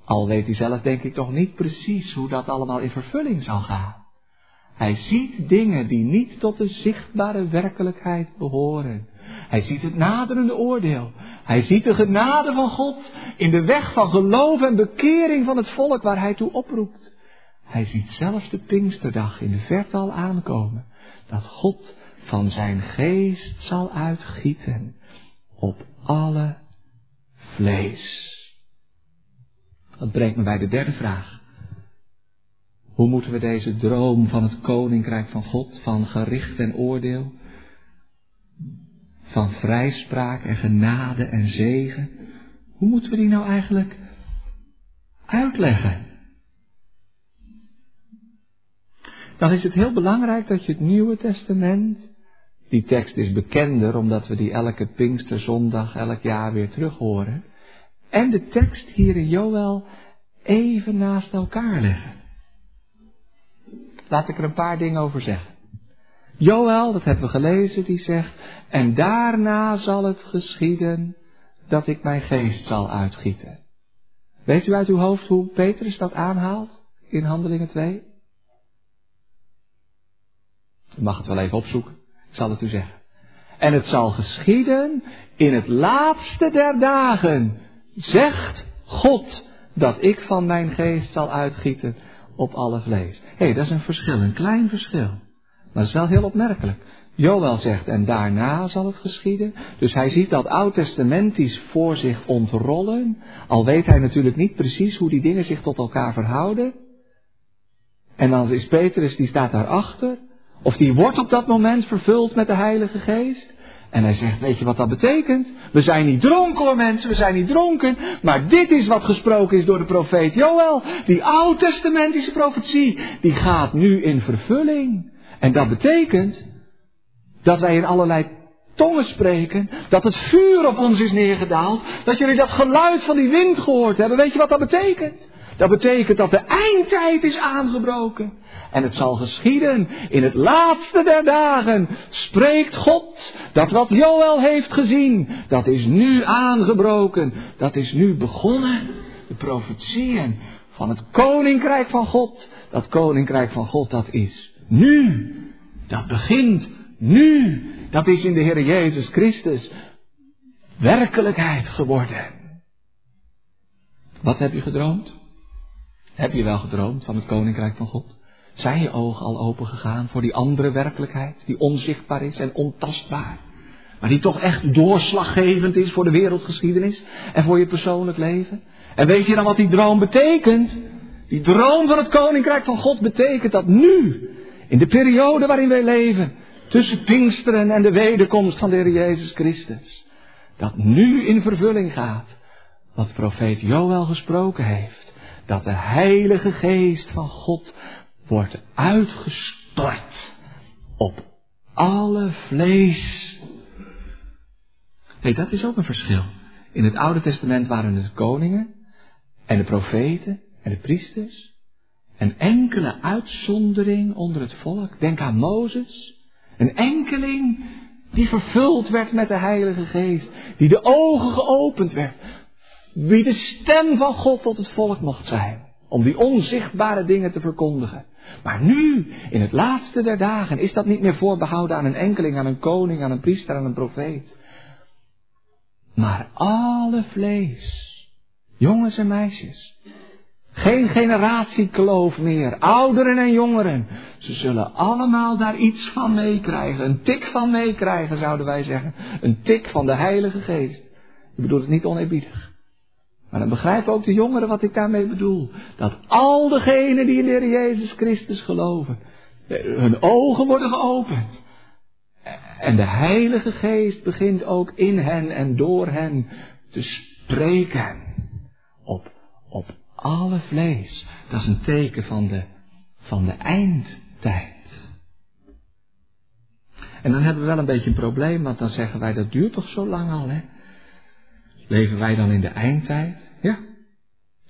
Al weet hij zelf denk ik toch niet precies hoe dat allemaal in vervulling zal gaan. Hij ziet dingen die niet tot de zichtbare werkelijkheid behoren. Hij ziet het naderende oordeel. Hij ziet de genade van God in de weg van geloof en bekering van het volk waar hij toe oproept. Hij ziet zelfs de Pinksterdag in de verte al aankomen dat God van zijn geest zal uitgieten op alle vlees. Dat brengt me bij de derde vraag. Hoe moeten we deze droom van het koninkrijk van God, van gericht en oordeel, van vrijspraak en genade en zegen, hoe moeten we die nou eigenlijk uitleggen? Dan is het heel belangrijk dat je het Nieuwe Testament, die tekst is bekender omdat we die elke Pinksterzondag elk jaar weer terug horen, en de tekst hier in Joel even naast elkaar leggen. Laat ik er een paar dingen over zeggen. Joel, dat hebben we gelezen, die zegt, en daarna zal het geschieden dat ik mijn geest zal uitgieten. Weet u uit uw hoofd hoe Petrus dat aanhaalt in Handelingen 2? U mag het wel even opzoeken. Ik zal het u zeggen. En het zal geschieden in het laatste der dagen, zegt God, dat ik van mijn geest zal uitgieten op alle vlees. Hé, hey, dat is een verschil, een klein verschil. Maar dat is wel heel opmerkelijk. Joel zegt, en daarna zal het geschieden. Dus hij ziet dat oud-testamentisch voor zich ontrollen. Al weet hij natuurlijk niet precies hoe die dingen zich tot elkaar verhouden. En dan is Petrus, die staat daarachter. Of die wordt op dat moment vervuld met de Heilige Geest. En hij zegt, weet je wat dat betekent? We zijn niet dronken hoor mensen, we zijn niet dronken. Maar dit is wat gesproken is door de profeet Joël. Die oud-testamentische profetie, die gaat nu in vervulling. En dat betekent dat wij in allerlei tongen spreken. Dat het vuur op ons is neergedaald. Dat jullie dat geluid van die wind gehoord hebben. Weet je wat dat betekent? Dat betekent dat de eindtijd is aangebroken. En het zal geschieden in het laatste der dagen. Spreekt God dat wat Joël heeft gezien, dat is nu aangebroken. Dat is nu begonnen. De profetieën van het koninkrijk van God. Dat koninkrijk van God, dat is nu. Dat begint nu. Dat is in de Heer Jezus Christus. werkelijkheid geworden. Wat heb je gedroomd? Heb je wel gedroomd van het koninkrijk van God? Zijn je ogen al open gegaan voor die andere werkelijkheid, die onzichtbaar is en ontastbaar, maar die toch echt doorslaggevend is voor de wereldgeschiedenis en voor je persoonlijk leven? En weet je dan wat die droom betekent? Die droom van het koninkrijk van God betekent dat nu, in de periode waarin wij leven, tussen Pinksteren en de wederkomst van de Heer Jezus Christus, dat nu in vervulling gaat wat profeet Joël gesproken heeft. Dat de Heilige Geest van God wordt uitgestort op alle vlees. Nee, dat is ook een verschil. In het Oude Testament waren het koningen en de profeten en de priesters. Een enkele uitzondering onder het volk. Denk aan Mozes. Een enkeling die vervuld werd met de Heilige Geest. Die de ogen geopend werd. Wie de stem van God tot het volk mocht zijn. Om die onzichtbare dingen te verkondigen. Maar nu, in het laatste der dagen, is dat niet meer voorbehouden aan een enkeling, aan een koning, aan een priester, aan een profeet. Maar alle vlees. Jongens en meisjes. Geen generatiekloof meer, ouderen en jongeren. Ze zullen allemaal daar iets van meekrijgen. Een tik van meekrijgen, zouden wij zeggen. Een tik van de Heilige Geest. Ik bedoel het niet oneerbiedig. Maar dan begrijpen ook de jongeren wat ik daarmee bedoel. Dat al degenen die in de Jezus Christus geloven, hun ogen worden geopend. En de Heilige Geest begint ook in hen en door hen te spreken. Op, op alle vlees. Dat is een teken van de, van de eindtijd. En dan hebben we wel een beetje een probleem, want dan zeggen wij dat duurt toch zo lang al, hè? Leven wij dan in de eindtijd?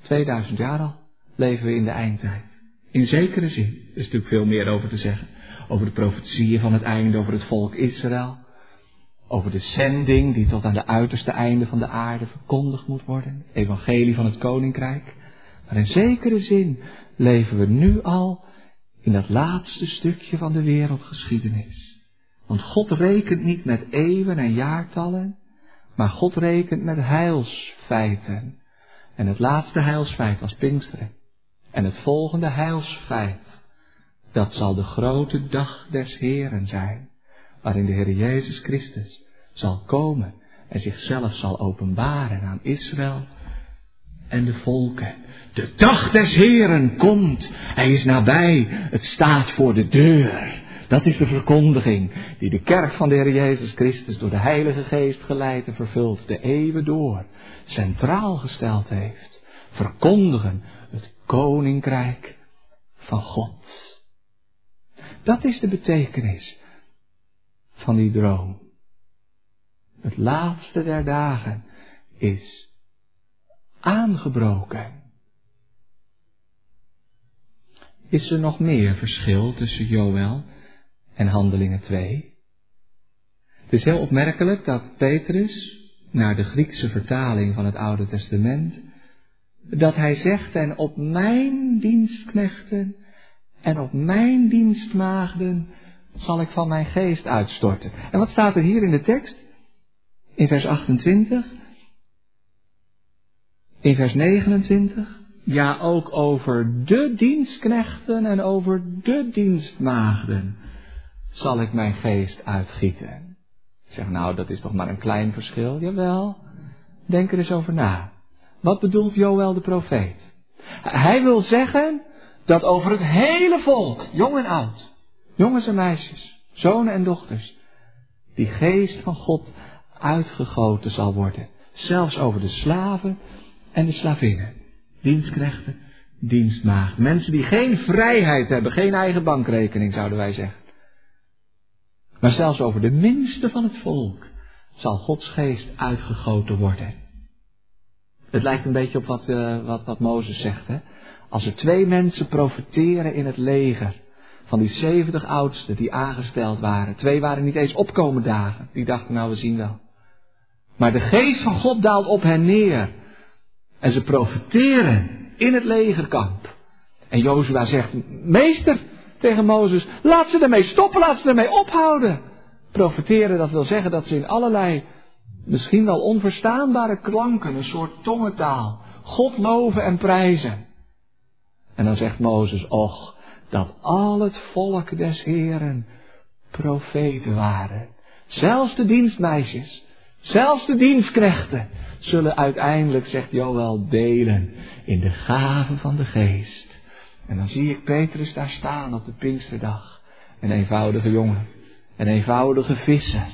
Ja, 2000 jaar al leven we in de eindtijd. In zekere zin. Er is natuurlijk veel meer over te zeggen. Over de profetieën van het einde, over het volk Israël. Over de zending die tot aan de uiterste einde van de aarde verkondigd moet worden. Evangelie van het koninkrijk. Maar in zekere zin leven we nu al in dat laatste stukje van de wereldgeschiedenis. Want God rekent niet met eeuwen en jaartallen, maar God rekent met heilsfeiten. En het laatste heilsfeit was Pinksteren. En het volgende heilsfeit, dat zal de grote dag des Heren zijn, waarin de Heer Jezus Christus zal komen en zichzelf zal openbaren aan Israël en de volken. De dag des Heren komt. Hij is nabij. Het staat voor de deur. Dat is de verkondiging die de kerk van de Heer Jezus Christus door de Heilige Geest geleid en vervuld de eeuwen door centraal gesteld heeft. Verkondigen het koninkrijk van God. Dat is de betekenis van die droom. Het laatste der dagen is aangebroken. Is er nog meer verschil tussen Joël en Handelingen 2? Het is heel opmerkelijk dat Petrus, naar de Griekse vertaling van het Oude Testament, dat hij zegt, en op mijn dienstknechten en op mijn dienstmaagden zal ik van mijn geest uitstorten. En wat staat er hier in de tekst? In vers 28. In vers 29. Ja, ook over de dienstknechten en over de dienstmaagden zal ik mijn geest uitgieten. Ik zeg, nou, dat is toch maar een klein verschil. Jawel, denk er eens over na. Wat bedoelt Joël de profeet? Hij wil zeggen dat over het hele volk, jong en oud, jongens en meisjes, zonen en dochters, die geest van God uitgegoten zal worden. Zelfs over de slaven en de slavinnen. Dienstknechten, dienstmaagden. Mensen die geen vrijheid hebben, geen eigen bankrekening zouden wij zeggen. Maar zelfs over de minste van het volk zal Gods geest uitgegoten worden. Het lijkt een beetje op wat, uh, wat, wat Mozes zegt. Hè? Als er twee mensen profiteren in het leger van die zeventig oudsten die aangesteld waren. Twee waren niet eens opkomen dagen. Die dachten nou we zien wel. Maar de geest van God daalt op hen neer. En ze profiteren in het legerkamp. En Jozua zegt, meester, tegen Mozes, laat ze ermee stoppen, laat ze ermee ophouden. Profiteren, dat wil zeggen dat ze in allerlei Misschien wel onverstaanbare klanken, een soort tongentaal. God loven en prijzen. En dan zegt Mozes, och, dat al het volk des Heren profeten waren. Zelfs de dienstmeisjes, zelfs de dienstknechten zullen uiteindelijk, zegt Joël, delen in de gaven van de geest. En dan zie ik Petrus daar staan op de Pinksterdag. Een eenvoudige jongen, een eenvoudige visser.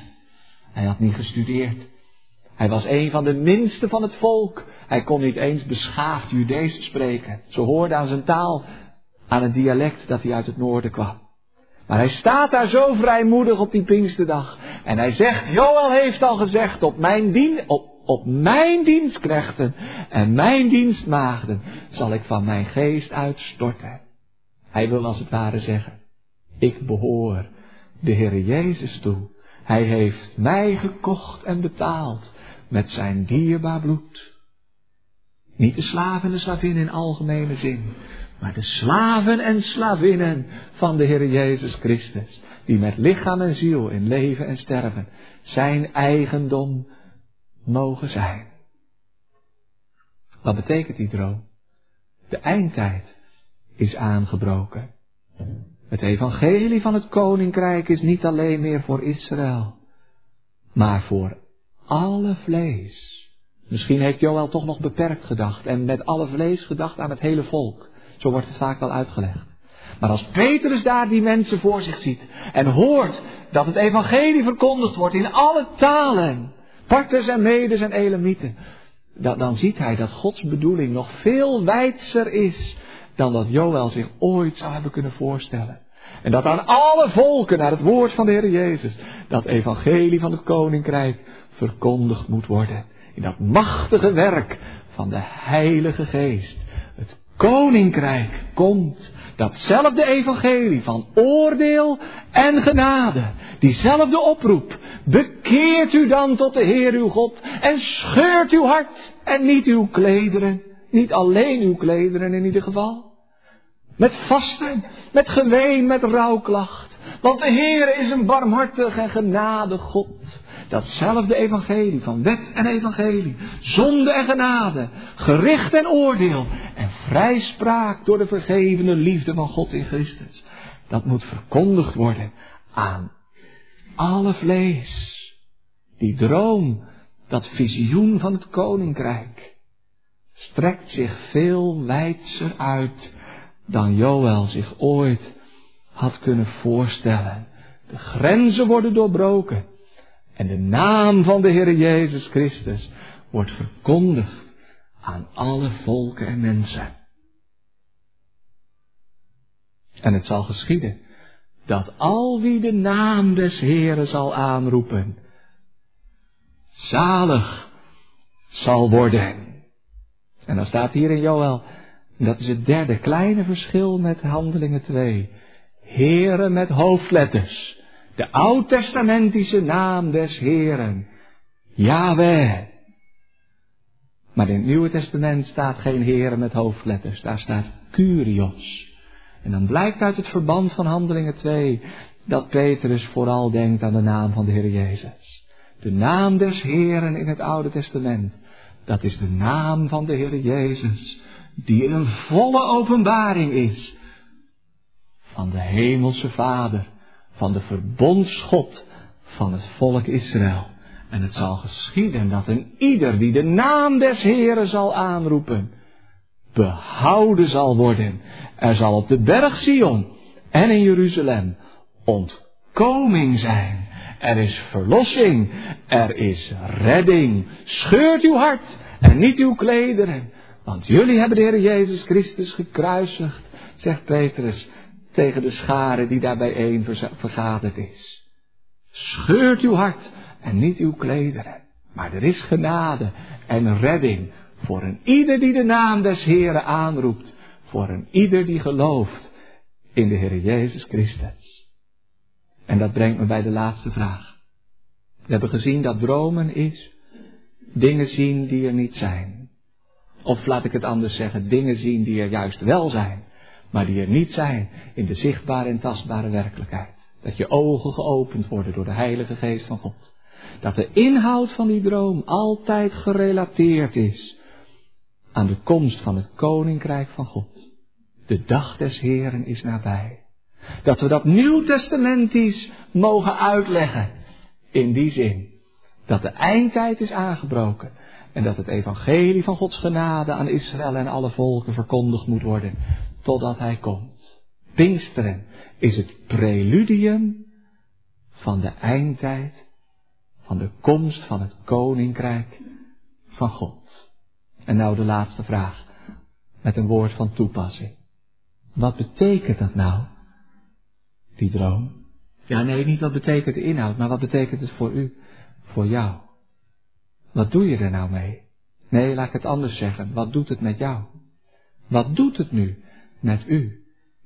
Hij had niet gestudeerd. Hij was een van de minste van het volk. Hij kon niet eens beschaafd Judees spreken. Ze hoorden aan zijn taal, aan het dialect dat hij uit het noorden kwam. Maar hij staat daar zo vrijmoedig op die Pinksterdag. En hij zegt, Joel heeft al gezegd, op mijn, dien, op, op mijn dienstknechten en mijn dienstmaagden zal ik van mijn geest uitstorten. Hij wil als het ware zeggen, ik behoor de Heer Jezus toe. Hij heeft mij gekocht en betaald met zijn dierbaar bloed. Niet de slaven en de slavinnen in algemene zin, maar de slaven en slavinnen van de Heer Jezus Christus, die met lichaam en ziel in leven en sterven zijn eigendom mogen zijn. Wat betekent die droom? De eindtijd is aangebroken. Het evangelie van het koninkrijk is niet alleen meer voor Israël, maar voor alle vlees. Misschien heeft Joël toch nog beperkt gedacht en met alle vlees gedacht aan het hele volk. Zo wordt het vaak wel uitgelegd. Maar als Petrus daar die mensen voor zich ziet en hoort dat het evangelie verkondigd wordt in alle talen, Parters en Medes en Elamieten, dan ziet hij dat Gods bedoeling nog veel wijdser is dan dat Joël zich ooit zou hebben kunnen voorstellen. En dat aan alle volken, naar het woord van de Heer Jezus, dat evangelie van het koninkrijk verkondigd moet worden. In dat machtige werk van de Heilige Geest. Koninkrijk komt. Datzelfde evangelie van oordeel en genade. Diezelfde oproep. Bekeert u dan tot de Heer uw God en scheurt uw hart en niet uw klederen. Niet alleen uw klederen in ieder geval. Met vasten, met geween, met rouwklacht. Want de Heer is een barmhartig en genade God. Datzelfde evangelie van wet en evangelie, zonde en genade, gericht en oordeel en vrijspraak door de vergevende liefde van God in Christus. Dat moet verkondigd worden aan alle vlees. Die droom, dat visioen van het koninkrijk, strekt zich veel wijdser uit dan Joël zich ooit had kunnen voorstellen. De grenzen worden doorbroken. En de naam van de Heer Jezus Christus wordt verkondigd aan alle volken en mensen. En het zal geschieden dat al wie de naam des Heeren zal aanroepen, zalig zal worden. En dan staat hier in Joel, dat is het derde kleine verschil met Handelingen 2. Heren met hoofdletters. De oud-testamentische naam des Heren. Yahweh. Maar in het Nieuwe Testament staat geen Heren met hoofdletters. Daar staat Curios. En dan blijkt uit het verband van Handelingen 2 dat Petrus vooral denkt aan de naam van de Heer Jezus. De naam des Heren in het Oude Testament. Dat is de naam van de Heer Jezus. Die in een volle openbaring is. Van de Hemelse Vader van de verbondsgod van het volk Israël. En het zal geschieden dat een ieder die de naam des Heren zal aanroepen, behouden zal worden. Er zal op de berg Sion en in Jeruzalem ontkoming zijn. Er is verlossing, er is redding. Scheurt uw hart en niet uw klederen. Want jullie hebben de Heer Jezus Christus gekruisigd, zegt Petrus tegen de schare die daar bijeen vergaderd is. Scheurt uw hart en niet uw klederen. Maar er is genade en redding voor een ieder die de naam des Heren aanroept. Voor een ieder die gelooft in de Heer Jezus Christus. En dat brengt me bij de laatste vraag. We hebben gezien dat dromen is dingen zien die er niet zijn. Of laat ik het anders zeggen, dingen zien die er juist wel zijn maar die er niet zijn in de zichtbare en tastbare werkelijkheid. Dat je ogen geopend worden door de Heilige Geest van God. Dat de inhoud van die droom altijd gerelateerd is aan de komst van het koninkrijk van God. De dag des Heren is nabij. Dat we dat nieuwtestamentisch mogen uitleggen. In die zin dat de eindtijd is aangebroken en dat het evangelie van Gods genade aan Israël en alle volken verkondigd moet worden totdat Hij komt. Pinksteren is het preludium van de eindtijd, van de komst van het koninkrijk van God. En nou de laatste vraag, met een woord van toepassing. Wat betekent dat nou, die droom? Ja, nee, niet wat betekent de inhoud, maar wat betekent het voor u, voor jou? Wat doe je er nou mee? Nee, laat ik het anders zeggen. Wat doet het met jou? Wat doet het nu met u?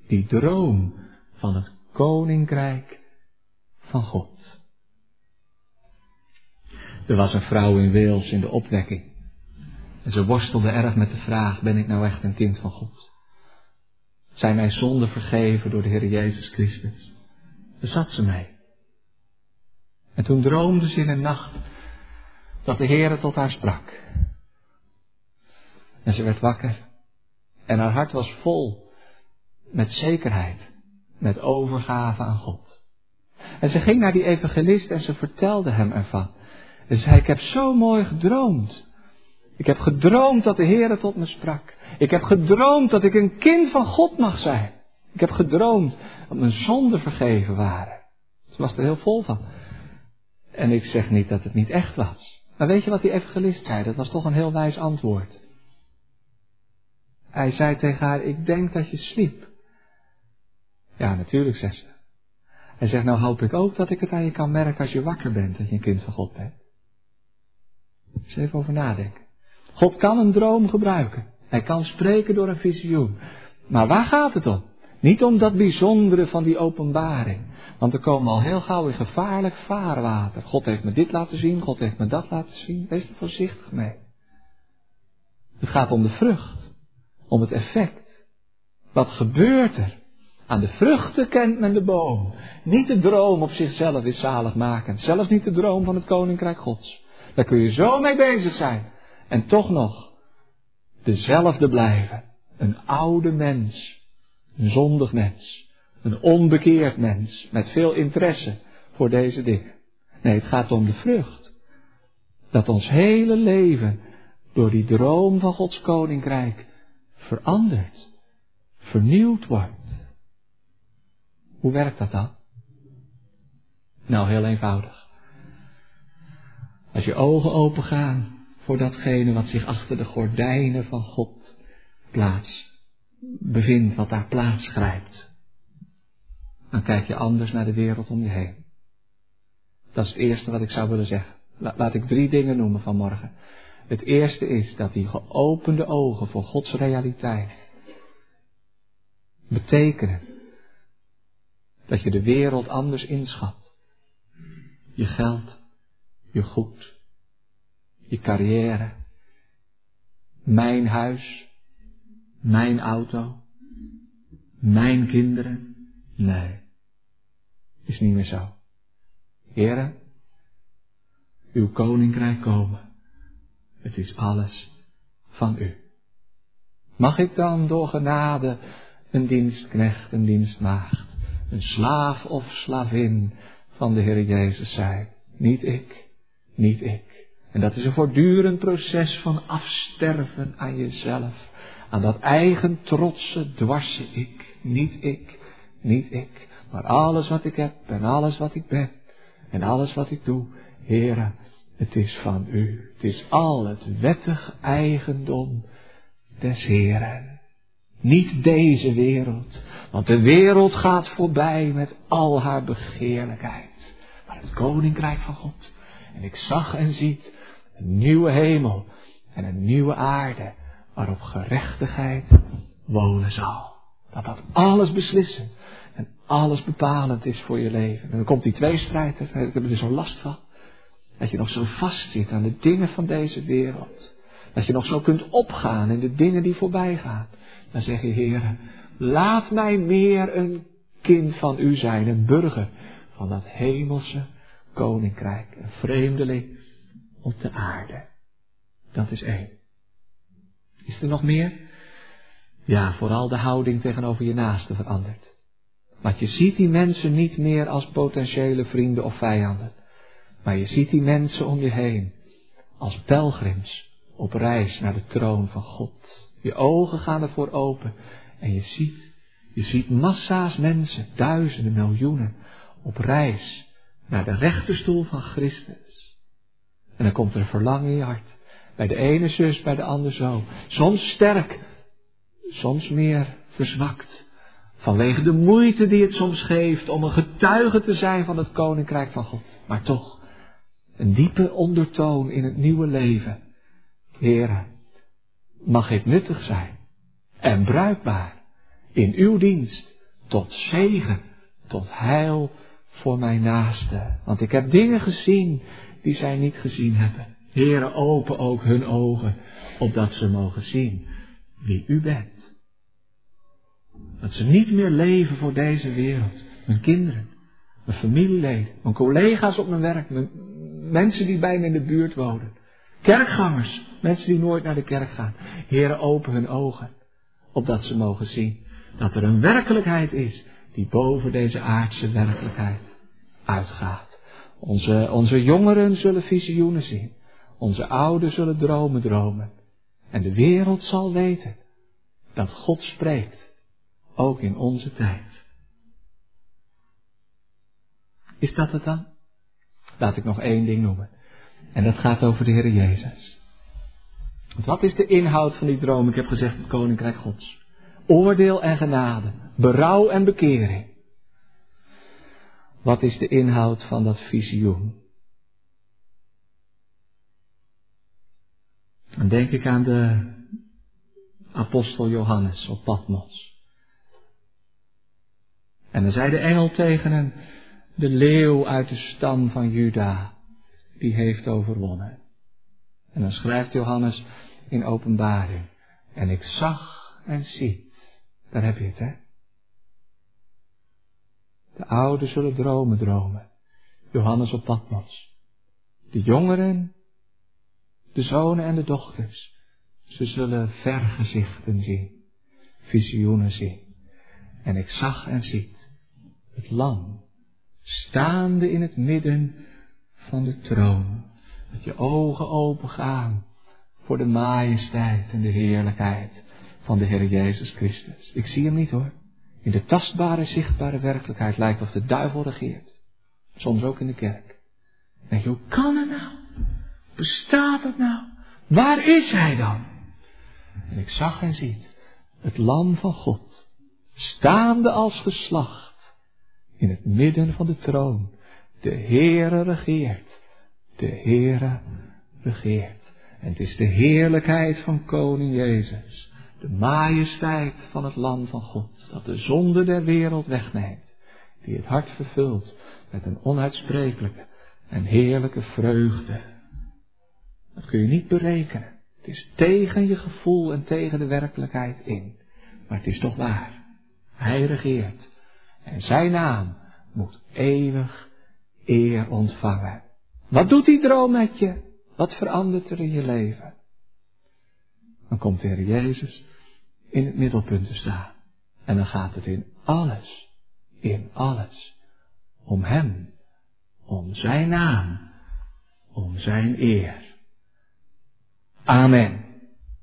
Die droom van het koninkrijk van God. Er was een vrouw in Wales in de opwekking. En ze worstelde erg met de vraag, ben ik nou echt een kind van God? Zijn mijn zonden vergeven door de Heer Jezus Christus? Daar zat ze mee. En toen droomde ze in een nacht dat de Heere tot haar sprak. En ze werd wakker. En haar hart was vol met zekerheid, met overgave aan God. En ze ging naar die evangelist en ze vertelde hem ervan. En ze zei, ik heb zo mooi gedroomd. Ik heb gedroomd dat de Heere tot me sprak. Ik heb gedroomd dat ik een kind van God mag zijn. Ik heb gedroomd dat mijn zonden vergeven waren. Ze was er heel vol van. En ik zeg niet dat het niet echt was. Maar weet je wat die evangelist zei? Dat was toch een heel wijs antwoord. Hij zei tegen haar, ik denk dat je sliep. Ja, natuurlijk, zegt ze. Hij zegt, nou hoop ik ook dat ik het aan je kan merken als je wakker bent, dat je een kind van God bent. Dus even over nadenken. God kan een droom gebruiken. Hij kan spreken door een visioen. Maar waar gaat het om? Niet om dat bijzondere van die openbaring. Want er komen al heel gauw in gevaarlijk vaarwater. God heeft me dit laten zien, God heeft me dat laten zien. Wees er voorzichtig mee. Het gaat om de vrucht. Om het effect. Wat gebeurt er? Aan de vruchten kent men de boom. Niet de droom op zichzelf is zaligmakend. Zelfs niet de droom van het koninkrijk gods. Daar kun je zo mee bezig zijn. En toch nog dezelfde blijven. Een oude mens. Een zondig mens. Een onbekeerd mens. Met veel interesse voor deze dingen. Nee, het gaat om de vrucht. Dat ons hele leven door die droom van Gods koninkrijk verandert. Vernieuwd wordt. Hoe werkt dat dan? Nou, heel eenvoudig. Als je ogen open gaan voor datgene wat zich achter de gordijnen van God plaats bevindt, wat daar plaats grijpt, dan kijk je anders naar de wereld om je heen. Dat is het eerste wat ik zou willen zeggen. Laat ik drie dingen noemen vanmorgen. Het eerste is dat die geopende ogen voor Gods realiteit betekenen dat je de wereld anders inschat. Je geld, je goed, je carrière, mijn huis, mijn auto, mijn kinderen. Nee, is niet meer zo. Heren, uw koninkrijk komen. Het is alles van u. Mag ik dan door genade een dienstknecht, een dienstmaagd, een slaaf of slavin van de Heer Jezus zijn? Niet ik, niet ik. En dat is een voortdurend proces van afsterven aan jezelf, aan dat eigen trotse dwarse ik. Niet ik, niet ik, maar alles wat ik heb en alles wat ik ben en alles wat ik doe, Heere, het is van u. Het is al het wettig eigendom des Heeren. Niet deze wereld, want de wereld gaat voorbij met al haar begeerlijkheid. Maar het koninkrijk van God. En ik zag en ziet een nieuwe hemel en een nieuwe aarde waarop gerechtigheid wonen zal. Dat dat alles beslissen en alles bepalend is voor je leven. En dan komt die tweestrijd, ik heb er zo last van. Dat je nog zo vast zit aan de dingen van deze wereld. Dat je nog zo kunt opgaan in de dingen die voorbij gaan. Dan zeg je, heren, laat mij meer een kind van u zijn, een burger van dat hemelse koninkrijk, een vreemdeling op de aarde. Dat is één. Is er nog meer? Ja, vooral de houding tegenover je naaste verandert. Want je ziet die mensen niet meer als potentiële vrienden of vijanden. Maar je ziet die mensen om je heen als pelgrims op reis naar de troon van God. Je ogen gaan ervoor open en je ziet, je ziet massa's mensen, duizenden, miljoenen, op reis naar de rechterstoel van Christus. En dan komt er een verlangen in je hart. Bij de ene zus, bij de andere zo. Soms sterk, soms meer verzwakt. Vanwege de moeite die het soms geeft om een getuige te zijn van het koninkrijk van God. Maar toch, een diepe ondertoon in het nieuwe leven. Heren, mag het nuttig zijn en bruikbaar in uw dienst tot zegen, tot heil voor mijn naaste. Want ik heb dingen gezien die zij niet gezien hebben. Heren, open ook hun ogen, opdat ze mogen zien wie u bent. Dat ze niet meer leven voor deze wereld. Mijn kinderen, mijn familieleden, mijn collega's op mijn werk, mijn mensen die bij me in de buurt wonen. Kerkgangers, mensen die nooit naar de kerk gaan. Heren, open hun ogen, opdat ze mogen zien dat er een werkelijkheid is die boven deze aardse werkelijkheid uitgaat. Onze, onze jongeren zullen visioenen zien. Onze ouderen zullen dromen dromen. En de wereld zal weten dat God spreekt, ook in onze tijd. Is dat het dan? Laat ik nog één ding noemen. En dat gaat over de Heer Jezus. Wat is de inhoud van die droom? Ik heb gezegd het Koninkrijk Gods. Oordeel en genade. Berouw en bekering. Wat is de inhoud van dat visioen? Dan denk ik aan de apostel Johannes op Patmos. En dan zei de engel tegen hem, de leeuw uit de stam van Juda, die heeft overwonnen. En dan schrijft Johannes in openbaring, en ik zag en ziet, daar heb je het hè. De ouderen zullen dromen dromen. Johannes op Patmos. De jongeren, de zonen en de dochters, ze zullen vergezichten zien, visioenen zien. En ik zag en ziet het lam staande in het midden van de troon. Dat je ogen open gaan voor de majesteit en de heerlijkheid van de Heer Jezus Christus. Ik zie hem niet hoor. In de tastbare, zichtbare werkelijkheid lijkt of de duivel regeert. Soms ook in de kerk. Denk je, hoe kan het nou? Bestaat het nou? Waar is hij dan? En ik zag en ziet het lam van God, staande als geslacht in het midden van de troon. De Heere regeert. De Heere regeert. En het is de heerlijkheid van Koning Jezus. De majesteit van het Lam van God. Dat de zonde der wereld wegneemt. Die het hart vervult met een onuitsprekelijke en heerlijke vreugde. Dat kun je niet berekenen. Het is tegen je gevoel en tegen de werkelijkheid in. Maar het is toch waar. Hij regeert. En zijn naam moet eeuwig eer ontvangen. Wat doet die droom met je? Wat verandert er in je leven? Dan komt de Jezus in het middelpunt te staan. En dan gaat het in alles, in alles, om Hem, om Zijn naam, om Zijn eer. Amen.